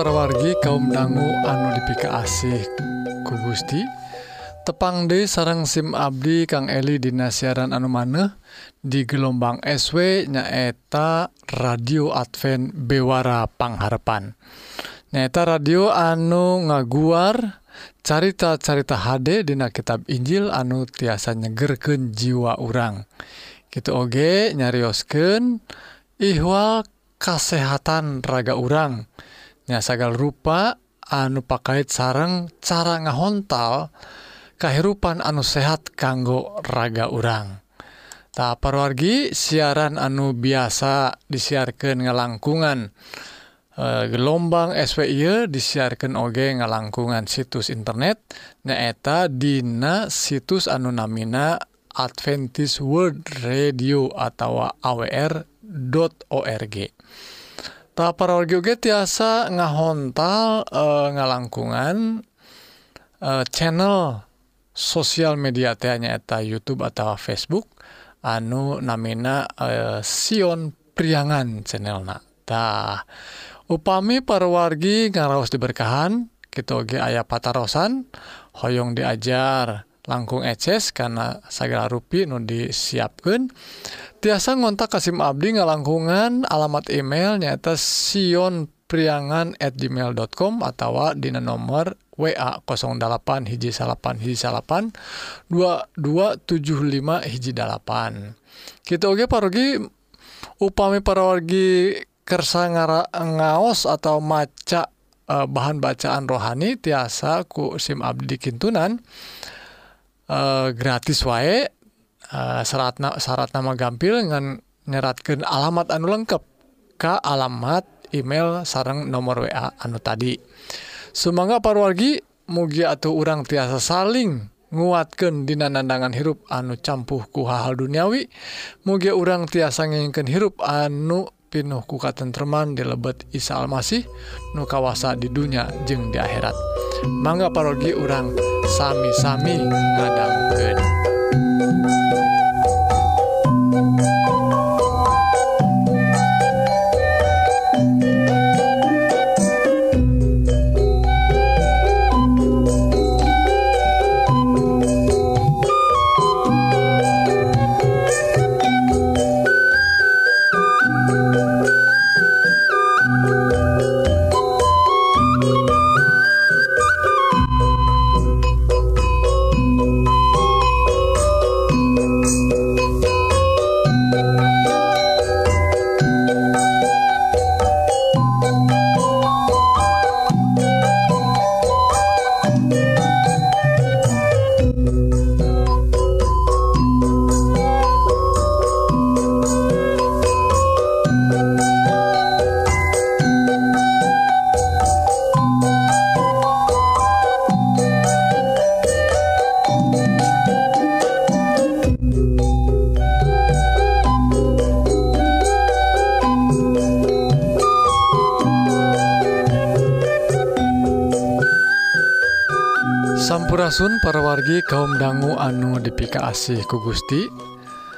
parawargi kaum dangu anu dipika asih ku Gusti tepang De sarang SIM Abdi Kang Eli dinasiaran siaran anu maneh di gelombang SW nyaeta radio Advent Bewara Pangharepan nyaeta radio anu ngaguar carita-carita HD Dina kitab Injil anu tiasa nyegerken jiwa urang. Gitu oge nyariosken ihwal kesehatan raga urang. sagal rupa anu pakaiit sarang cara ngahontal kehidupan anu sehat kanggo raga urang Ta parwargi siaran anu biasa disiarkan ngalangkungan e, gelombang SWI disiarkan oge ngalangkungan situs internet nyaeta Dina situs anu namina Adventist World Radio atau awr.org. Taparol Joge tiasa ngahontal e, ngalangkungan e, channel sosial media nyaeta YouTube atau Facebook anu namina e, Sion Priangan channelnatah upami perwargi ngaraos diberkahan kita oge ayah patarosan hoyong diajar langkung eces karena segala rupi nu disiapkan tiasa ngontak Kasim Abdi ngalangkungan alamat email nyata Sion priangan at gmail.com atau Di nomor WA 08 hiji salapan hiji salapan 2275 hijjipan gitu Oke pargi upami parawargikersa nga ngaos atau maca bahan bacaan rohani tiasa ku SIM Abdi Kintunan gratis wae Eh, uh, seratna syarat nama gampil dengan nyeratkan alamat anu lengkap ke alamat email sarang nomor WA anu tadi. Sumangga parwargi mugi atau urang tiasa saling nguatkan dina nandangan hirup anu campuh ku hal-hal duniawi mugia urang tiasa ngingken hirup anu pinuh ku katentreman di lebet Isa Almasih nu kawasa di dunia jeung di akhirat. Mangga parogi urang sami-sami ngadangkeun. Hampurasun para wargi kaum dangu anu dipika asih ku Gusti.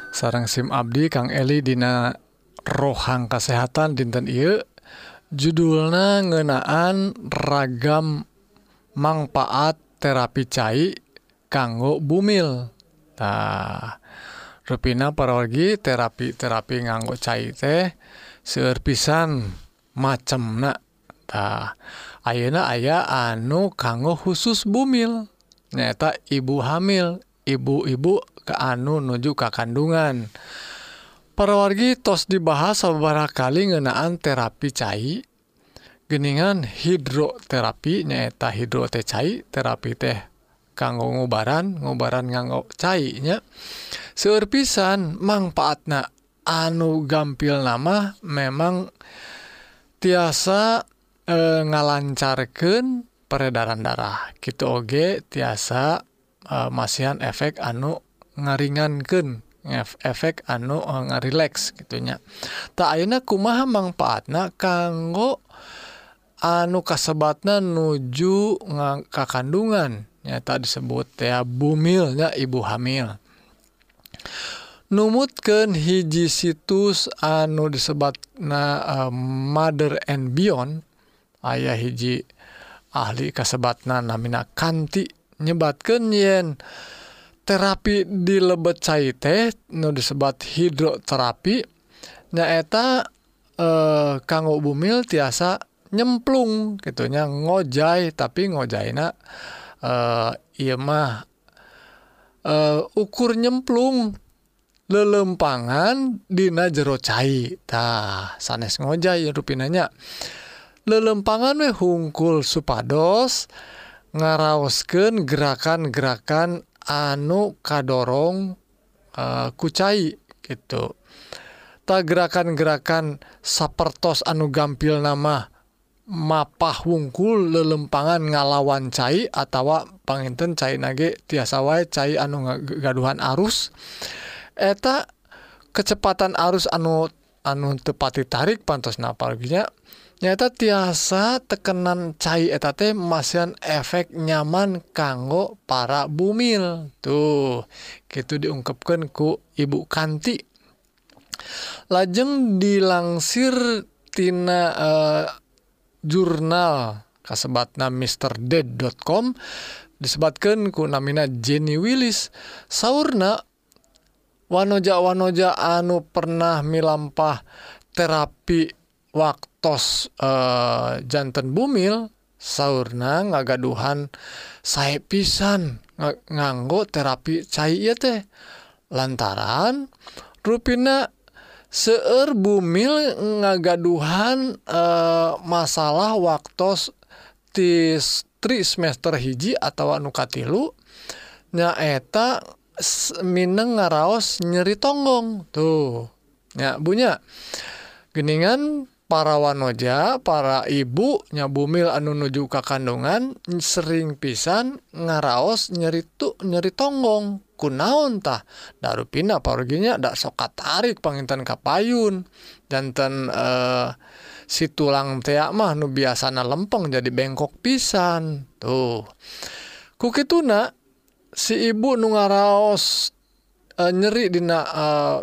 Sarang SIM Abdi Kang Eli Dina rohang kesehatan dinten I judulna ngenaan ragam manfaat terapi cai kanggo bumil. Nah, Rupina para wargi terapi-terapi nganggo cai teh seueur pisan macemna. Tah ayeuna aya anu kanggo khusus bumil. nyata ibu hamil ibu-ibu ke anu nuju ka kandungan. Perwargi tos dibahas beberapa kali ngenaan terapi cai. Geningan hidroterapi nyaeta hidrote cai terapi teh kanggo ngobaran ngobaran nganggo cairnya seueur pisan manfaatna anu gampil nama memang tiasa eh, e, ngalancarkan peredaran darah. Gitu oge tiasa uh, masihan efek anu ngaringanken efek anu eh, uh, ngarileks gitunya. Tak ayeuna kumaha manfaatna kanggo anu kasebatna nuju ngangka kandungan. Tak disebut ya bumilnya ibu hamil. Numutkan hiji situs anu disebat na eh, mother and beyond ayah hiji ahli kasebatna namina kanti nyebatkan yen terapi di lebet cair teh nu disebat hidroterapi nyaeta eh kanggo bumil tiasa nyemplung gitunya ngojai tapi ngojaina eh iya mah eh ukur nyemplung lelempangan dina jero cai. Tah sanes ngojai rupinanya lelempangan we hungkul supados ngaraosken gerakan-gerakan anu kadorong uh, kucai gitu. Tak gerakan-gerakan sapertos anu gampil nama mapah wungkul lelempangan ngalawan cai atau panginten cai nage tiasa wae cai anu gaduhan arus. Eta kecepatan arus anu anu tepati tarik pantos napalginya nyata tiasa tekenan cai eta teh masian efek nyaman kanggo para bumil. Tuh gitu diungkapkan ku ibu kanti. Lajeng dilangsir tina eh, jurnal kasebatna mrdead.com disebabkan ku namina Jenny Willis. Sauna wanoja wanoja anu pernah milampah terapi waktu jantan bumil sauna ngagaduhan saya pisan nganggo terapi cair teh. Lantaran ruina seeur bumil ngagaduhan masalah waktu titri semester hiji atau nukatilu nyaeta Mineng ngaraos nyeri tonggong. Tuh ya punya geningan para wanoja para ibu nyabumil anu nuju ka kandungan sering pisan ngaraos nyeritu nyeri tonggong kunaontah daru pindah paruginya ndak soka tarik pengintan kapayun. Jantan eh, si tulang teak mah nu biasana lempeng jadi bengkok pisan. Tuh. Kuki tuna si ibu nu ngaraos eh, nyeri dina eh,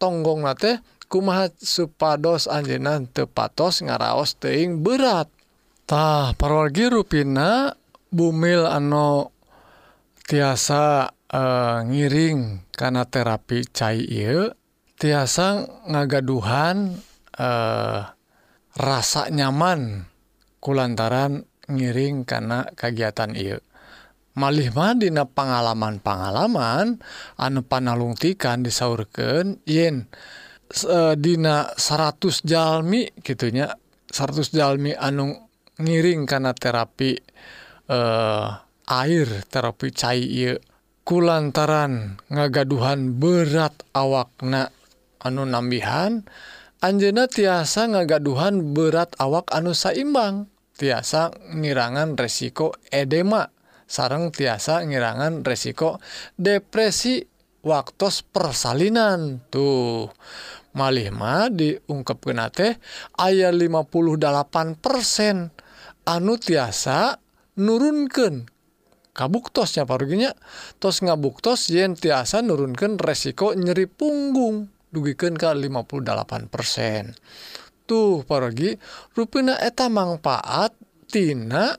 tonggong nate kumaha supados anjeunna teu patos ngaraos teuing berat. Tah parwargi rupina bumil anu tiasa eh, ngiring kana terapi cai ieu tiasa ngagaduhan eh, rasa nyaman kulantaran ngiring kana kegiatan ieu. Malih Madinah pengalaman-pengalaman anu panalungtikan disaurken yin e, Dina 100 Jalmi gitunya 100 Jalmi anu ngiring karena terapi eh air terapi cair kulantaran ngagaduhan berat awakna anu nambihan Anjena tiasa ngagaduhan berat awak anu saimbang tiasa ngirangan resiko edema sarang tiasa ngirangan resiko depresi waktu persalinan. Tuh. malihmah diungkapken teh ayat 58% anu tiasa nurunken kabuktosnya paruginya. Tos ngabuktos yen tiasa nurunkan resiko nyeri punggung dugikan ke 58% tuh pergi ruina eta manfaattina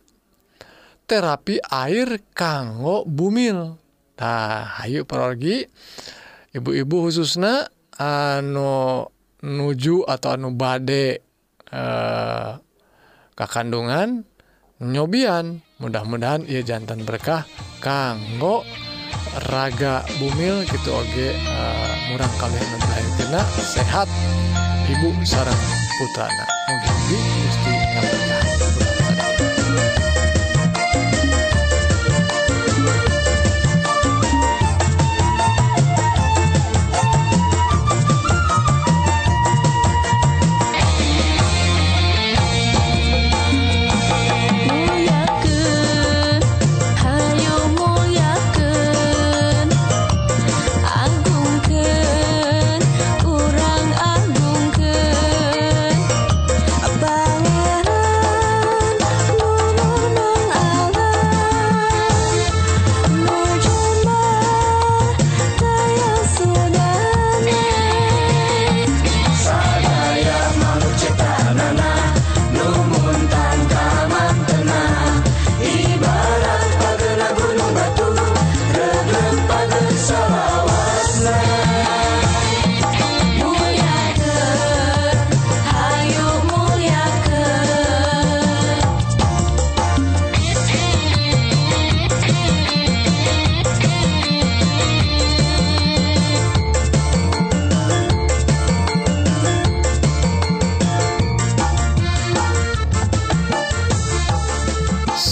terapi air kanggo bumil. Nah Ayu pergi ibu-ibu khususnya anu nuju atau anu bade eh kandungan nyobian. Mudah-mudahan ia jantan berkah kanggo raga bumil gitu oge eh, murang kalian sehat ibu sarang putrana. Mungkin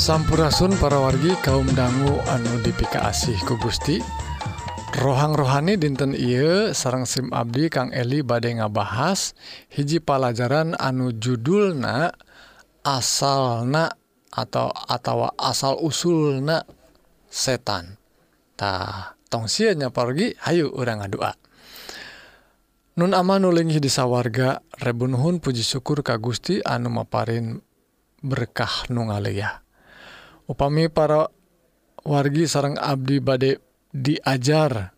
Sampurasun para wargi kaum dangu anu dipika asih ku Gusti. Rohang rohani dinten Iye sarang SIM Abdi Kang Eli badai ngabahas hiji pelajaran anu judulna asalna atau atawa asal usulna setantah tongsianya pergi Ayu orang ngadua. Nun ama nulingi disa warga rebunhun puji syukur ka Gusti anu maparin berkah nungalea upami para wargi sarang Abdi badde diajar.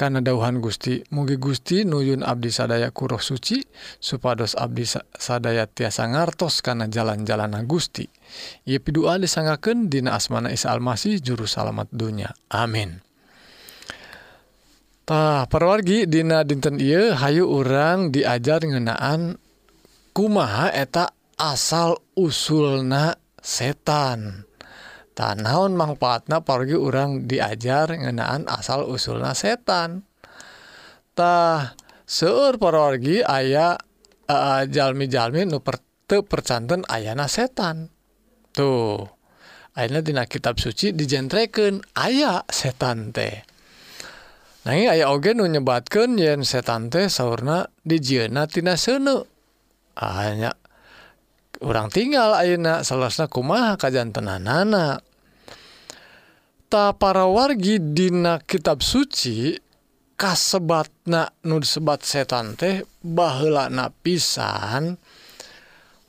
Karena dauhan Gusti. Mugi Gusti nuyun Abdi sadaya kuruh suci supados Abdi sadaya tiasa ngartos karena jalan-jalan Gusti. Ia pidua disangaken Dina asmana Isa Almasih juru salamet dunya. Amin. Tah perwargi Dina dinten I Hayu orang diajar ngenaan kumaha eta asal usulna setan. tanaon manfaatna pergi orang diajar ngenaan asal usulna setantah seuur perorgi ayah aya jalmi-jalmi nu percanten ayana setan. Tuh akhirnya dina kitab suci dijentreken aya setan teh. Nah aya oge nu nyebatkan yen setan teh saurna dijiena tina sene hanya orang tinggal ayeuna salahsna kumaha kajantenanana. Ta para wargi dina kitab suci kasebatna nu disebat setan teh baheula pisan.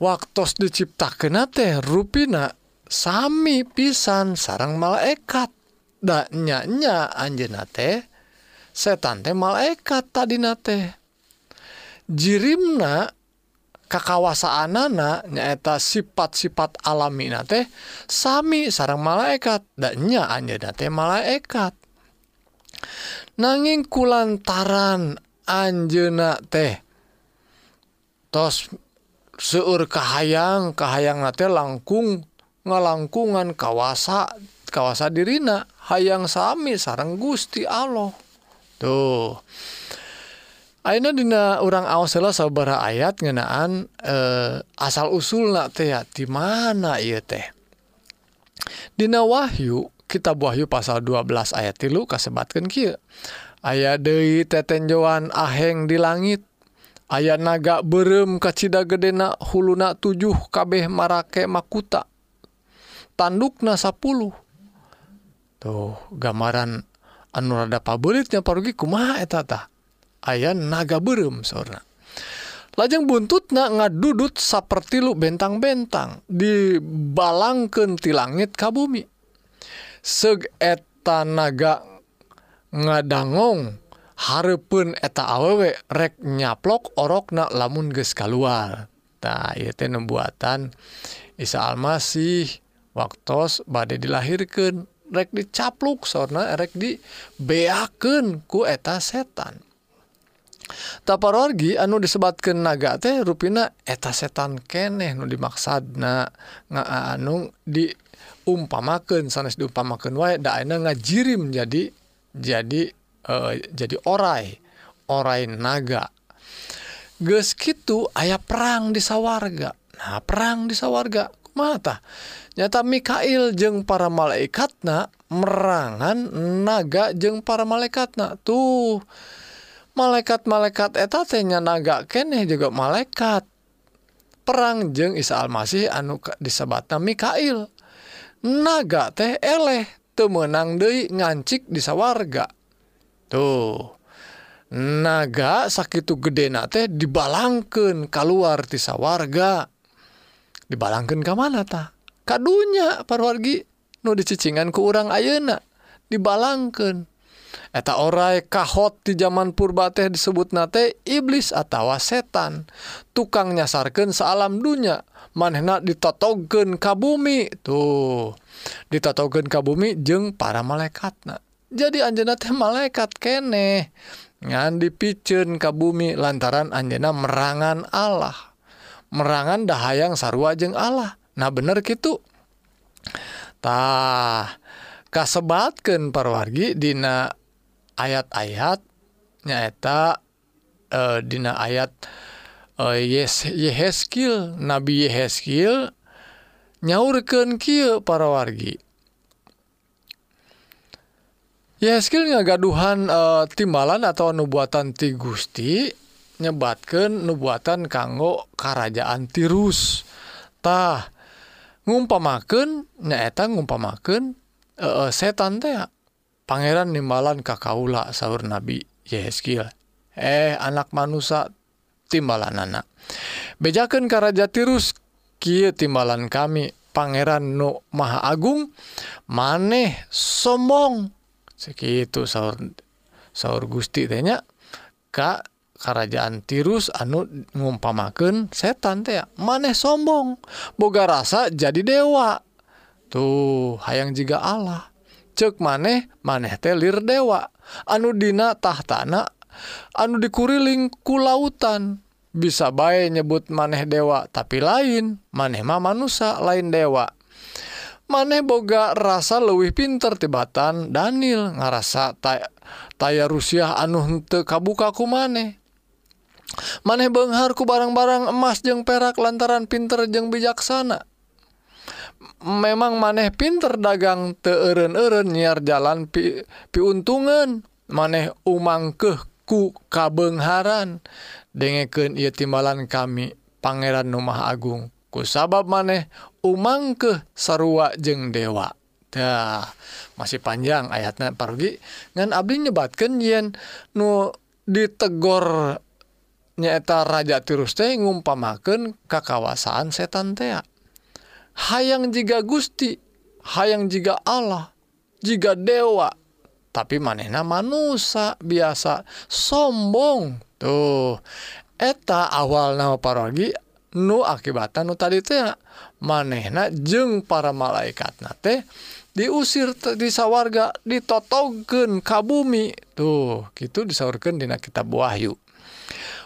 Waktos diciptakeun teh rupina sami pisan sarang malaikat. Da nya nya anjeunna teh setan teh malaikat tadina teh. Jirimna kakawasaanana nyaeta sifat-sifat alamina teh sami sarang malaikat dannya anjeunna teh malaikat. Nanging kulantaran anjeunna teh tos seueur kahayang kahayangna teh langkung ngalangkungan kawasa kawasa dirina hayang sami sarang Gusti Allah. Tuh. Aina dina orang awaslah saudara ayat ngenaan e, asal usul teh di mana ia teh? Dina Wahyu kitab Wahyu pasal 12 ayat tilu kasebatkan kia aya Dei tetenjoan aheng di langit. Aya naga berem kacita gedena huluna 7 kabeh marake makuta. Tandukna 10 tuh gambaran anu rada paberitnya parugi kumaha eta aya naga berem seorang lajeng buntutna ngadudut seperti lu bentang-bentang dibalangkan ti langit ka bumi. Seg eta naga ngadangong harapun eta awewe rek nyaplok orokna lamun geus kaluar. Tah ieu teh nembuatan Isa Almasih waktos badai dilahirkan rek dicapluk sorna rek dibeakeun ku eta setan. taparorgi anu disebatkan naga teh ruina eta setan keneh nu dimaksana nga anu di umpamaken sanes diumpamaken wae daena ngajirim jadi jadi e, jadi orai orai naga. Geus kitu aya perang di sawarga. Nah perang di sawarga mata nyata Mikail jeng para malaikatna merangan naga jeng para malaikatna. Tuh malaikat-malaikat etatenya naga keneh juga malaikat. Perang jeung Isa Almasih anu disebutna Mikail. Naga teh eleh temenang Dei ngancik disawarga tuh. Naga sakit gedena teh dibalangken keluar tisawarga dibalangkan ke mana ta? Kadunya parwargi nu dicicingan ke urang ayeuna. Dibalangkan eta orai kahot di zaman purba teh disebut nate iblis atawa setan. Tukang nyasarkan sealam dunya manehna ditotogen kabumi tuh. Ditotogen kabumi jeng para malaikatna. Jadi anjena teh malaikat kene ngan dipicen kabumi lantaran anjena merangan Allah. Merangan dahayang sarua jeng Allah. Nah bener gitu tah kasebatkan parwargi dina ayat-ayat nyaeta e, eh, dina ayat e, yes, Yeheskil Nabi Yeheskil nyaurkeun kieu para wargi. Yeheskil ngagaduhan e, timbalan atau nubuatan ti Gusti nyebatkan nubuatan kanggo kerajaan tirus. Tah ngumpamaken nyaeta ngumpamaken e, setan teh. Pangeran nimbalan kakaula sahur Nabi Yehezkiel. Eh anak manusia timbalan anak. Bejakan karaja tirus kia timbalan kami Pangeran Nu Maha Agung maneh sombong segitu sahur sahur Gusti tanya Kak kerajaan tirus anu ngumpamaken setan teh maneh sombong. Boga rasa jadi dewa. Tuh hayang jika Allah. cek maneh maneh telir dewa. Anu dina tahtana anu dikuriling ku lautan. Bisa baik nyebut maneh dewa tapi lain maneh mah manusia lain dewa. Maneh boga rasa lewih pinter tibatan Daniel ngarasa tay taya Rusia anu hente kabukaku maneh. Maneh Benghar ku barang-barang emas jeung perak lantaran pinter jeung bijaksana. memang maneh pinter dagang teeren-eren nyiar jalan pi, piuntungan. Maneh umang keh ku kabengharan. Dengeken ia timbalan kami Pangeran Numah Agung. Ku sabab maneh umang ke sarua jeng dewa. Nah, masih panjang ayatnya pargi. Ngan abdi nyebatkan yen nu ditegor nyaeta raja tirus teh ngumpamakeun kekawasaan setan teh hayang jika Gusti hayang jika Allah jika dewa. Tapi manehna manusia biasa sombong tuh. Eta awal nama parogi nu akibatan nu tadi teh manehna jeng para malaikat nate teh diusir disawarga ditotogen kabumi tuh gitu disaurkan Dina kitab Wahyu.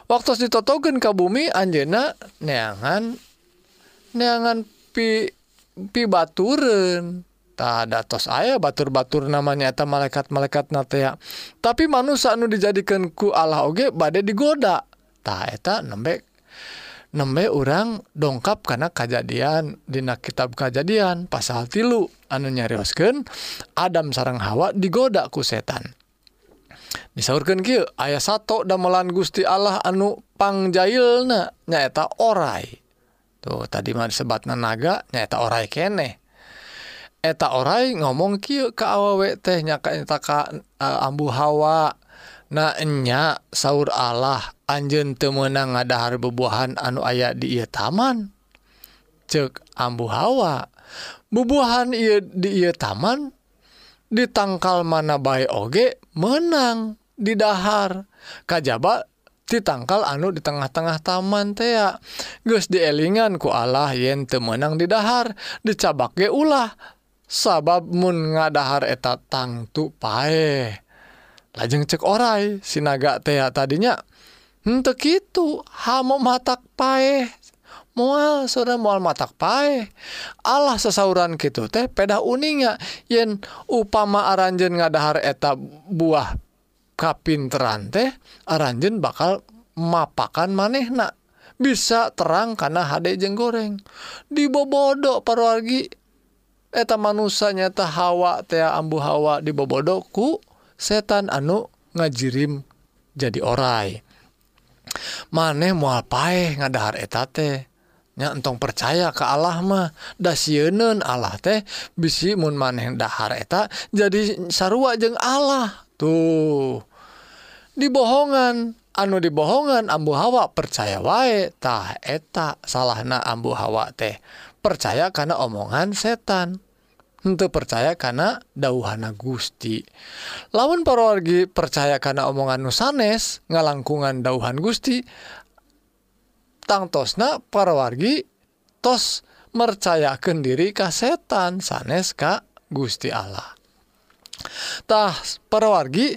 Waktu ditotogen kabumi Anjena neangan neangan pi pi baturentah datos aya batur-batur namanyata malaikat-malaikat natea tapi manusia anu dijadikan ku Allah oge badai digodataheta nembek nembe orang dongkap karena kejadian Dina kitab kejadian pasal tilu anu nyariosken Adam sarang Hawa digoda ku setan. Disaurkan Ki ayah satu damelan Gusti Allah anu panjailna nyaeta orai. tuh tadi mah disebatna naga nyaeta orai kene eta orai ngomong kieu ka awewe teh nyaka eta ka uh, ambu hawa. Na enya saur Allah anjeun teu meunang ngadahar bebuahan anu aya di ieu taman. Cek ambu hawa. Bubuahan ieu di ieu taman ditangkal mana bae oge menang didahar kajaba ditangkal anu di tengah-tengah taman tea Gus dielinganku Allah yen temenang dihar dicabak ge ulah. Sababmun ngadahar etat tangtu pae. Lajeng cek orai sinaga teh tadinya untuk itu hamo matak pae. Mual sudah mual matak pae. Allah sesauran gitu teh peda uninga. Yen upama aranjen ngadahar eta buah kapinteran teh aranjen bakal mapakan manehna bisa terang karena HD jeng goreng. Dibobodo parwargi eta manusia nyata hawa teh ambu hawa dibobodoku setan anu ngajirim jadi orai. Maneh mual paeh ngadahar eta teh. Nya entong percaya ke Allah mah dasieun Allah teh bisi mun maneh dahar eta jadi sarua jeung Allah. tuh dibohongan. Anu dibohongan Ambu Hawa percaya waetah eta salahna Ambu Hawa teh. Percaya karena omongan setan. Untuk percaya karena dauhana Gusti. Lamun parorgi percaya karena omongan nusanes ngalangkungan dauhan Gusti tangtosna parwargi tos mercayakan diri ka setan sanes ka Gusti Allah. parawargi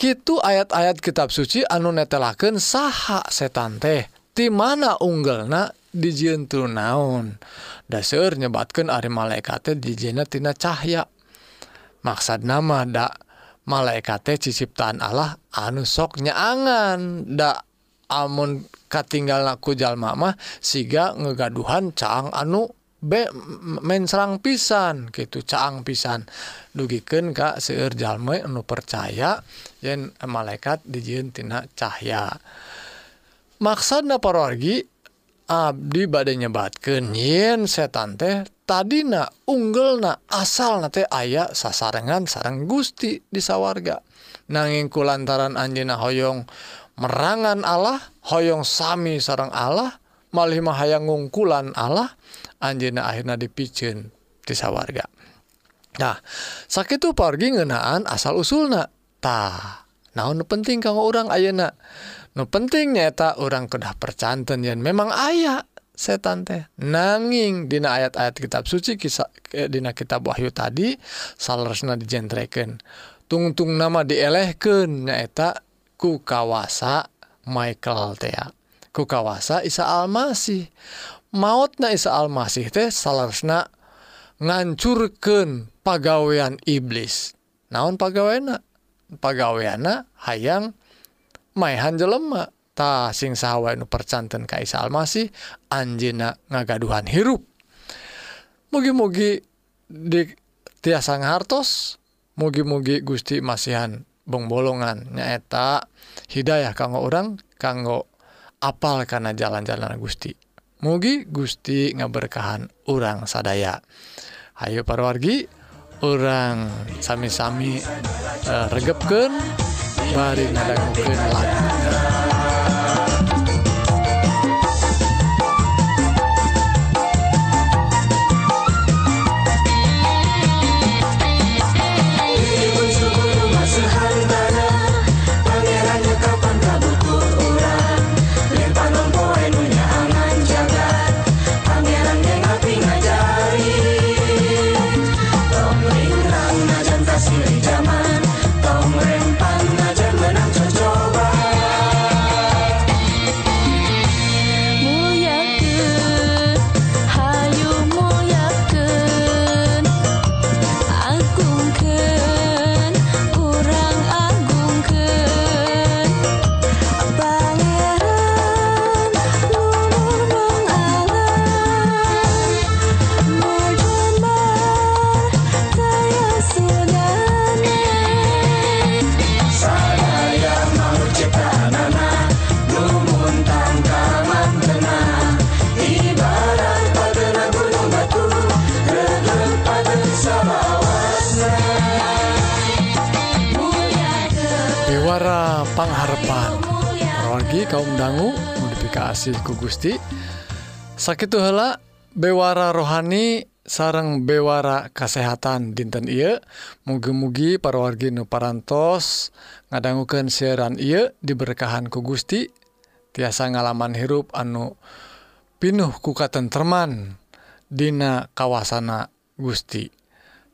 gitu ayat-ayat kitab suci anu netelaken saha setan teh. Di mana unggelna dijin naon? Dasar nyebatkan Ari malaikatet dijinatina cahya. Maksad nama ndak teh ciciptaan Allah anu soknya angan ndak amun katinggal jalma mah siga ngegaduhan cang anu main serang pisan gitu caang pisan. Dugiken Kak seueur jalma anu percaya yen malaikat dijieun tina maksud maksudna parorgi abdi badai nyebatkeun yen setan teh tadina unggelna asal teh aya sasarengan sarang Gusti di sawarga. Nanging kulantaran anjina hoyong merangan Allah hoyong sami sarang Allah malih mahayang ngungkulan Allah Anjena akhirnya dipicen tisawarga nah sakit tuh pergi ngenaan asal usulnatah naon penting kamu orang ayeuna nu penting nyata orang kedah percanten yang memang ayah setan teh. Nanging dina ayat-ayat kitab suci kisah eh, dina kitab Wahyu tadi saleresna dijentreken tungtung nama dielehkeun nyaeta ku kawasa Michael teh ku kawasa Isa Almasih mautna Isa Almasih teh salarsna ngancurken pagawean iblis. Naon pagaweana pagaweana hayang mayhan jelematah sing sawwa nu percanten Kaisa Almasih Anjina ngagaduhan hirup. Mugi-mugi di tiasa hartos mugi-mugi Gusti masihan bongbolongan nyaeta Hidayah kanggo orang kanggo apal karena jalan-jalan Gusti. mugi Gusti ngaberkahan urang sadaya. Ayo parwargi orang sami-sami eh, uh, regepken bari nadagukeun lagu kaum dangu modifikasi ku Gusti. Sakit hela bewara rohani sarang bewara kesehatan dinten Ieu. Mugi-mugi parwargi nuparantos ngadangguken siaran Ieu diberkahan ku Gusti. Tiasa ngalaman hirup anu pinuh kukatenteman Dina kawasana Gusti.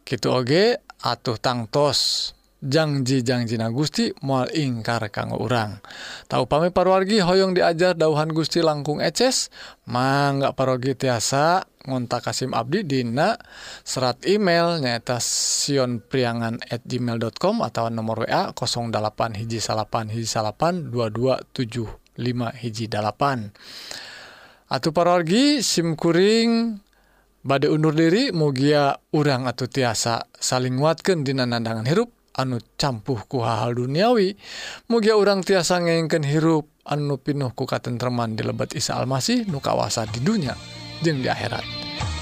Kitu oge atuh tangtos. jangjijangcina Gusti mual ingkar kanggo urang. Tahu pami parwargi Hoong diajar dauhan Gusti langkung eces. Mangga parogi tiasa ngontak Kasim Abdi Dina serat email nyaeta Sion priangan at gmail.com atau nomor WA 08 hiji salapan hiji salapan 2275 hiji dalapan atau parwargi simkuring badai undur diri mugia urang atau tiasa saling nguatkan dina nandangan hirup. anu campuh ku hal duniawi mugia orang tiasa ngeken hirup anu pinuh ku katentreman di lebet Isa Almasih nu kawasa di dunia jeung di akhirat.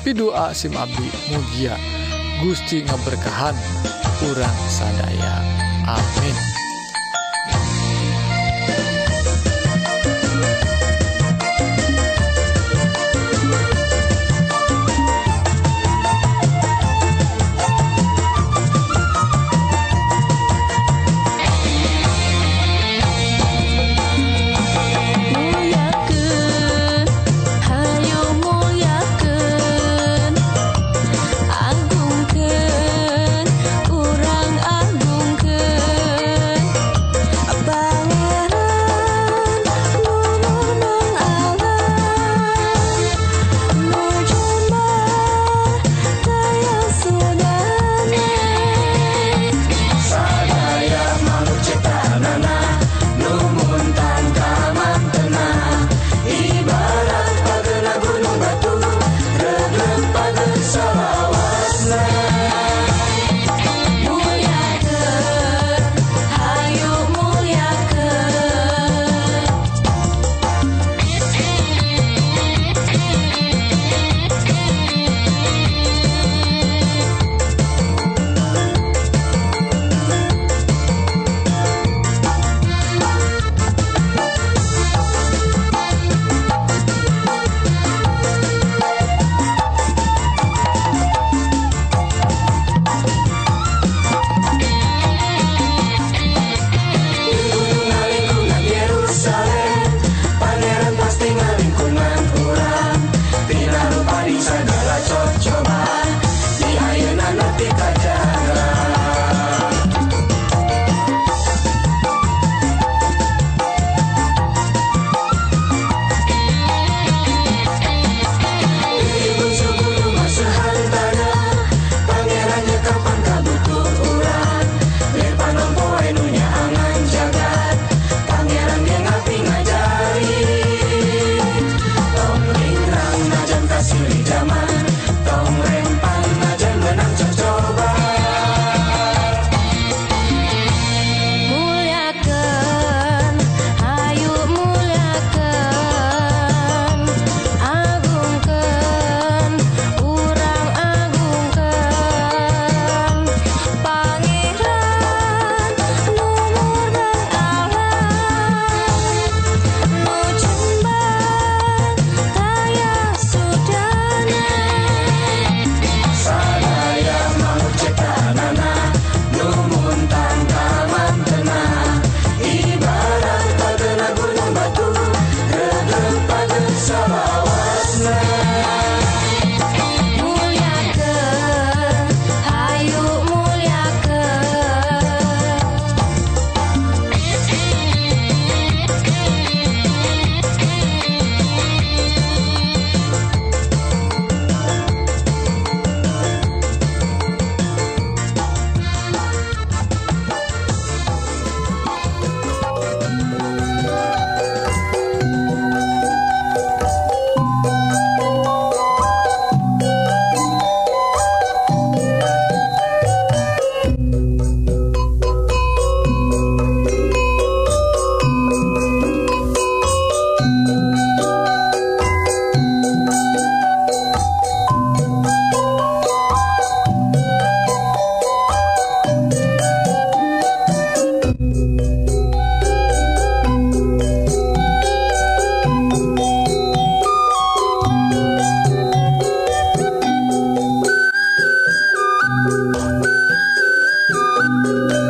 Pidua sim abdi mugia Gusti ngeberkahan kurang sadaya. Amin.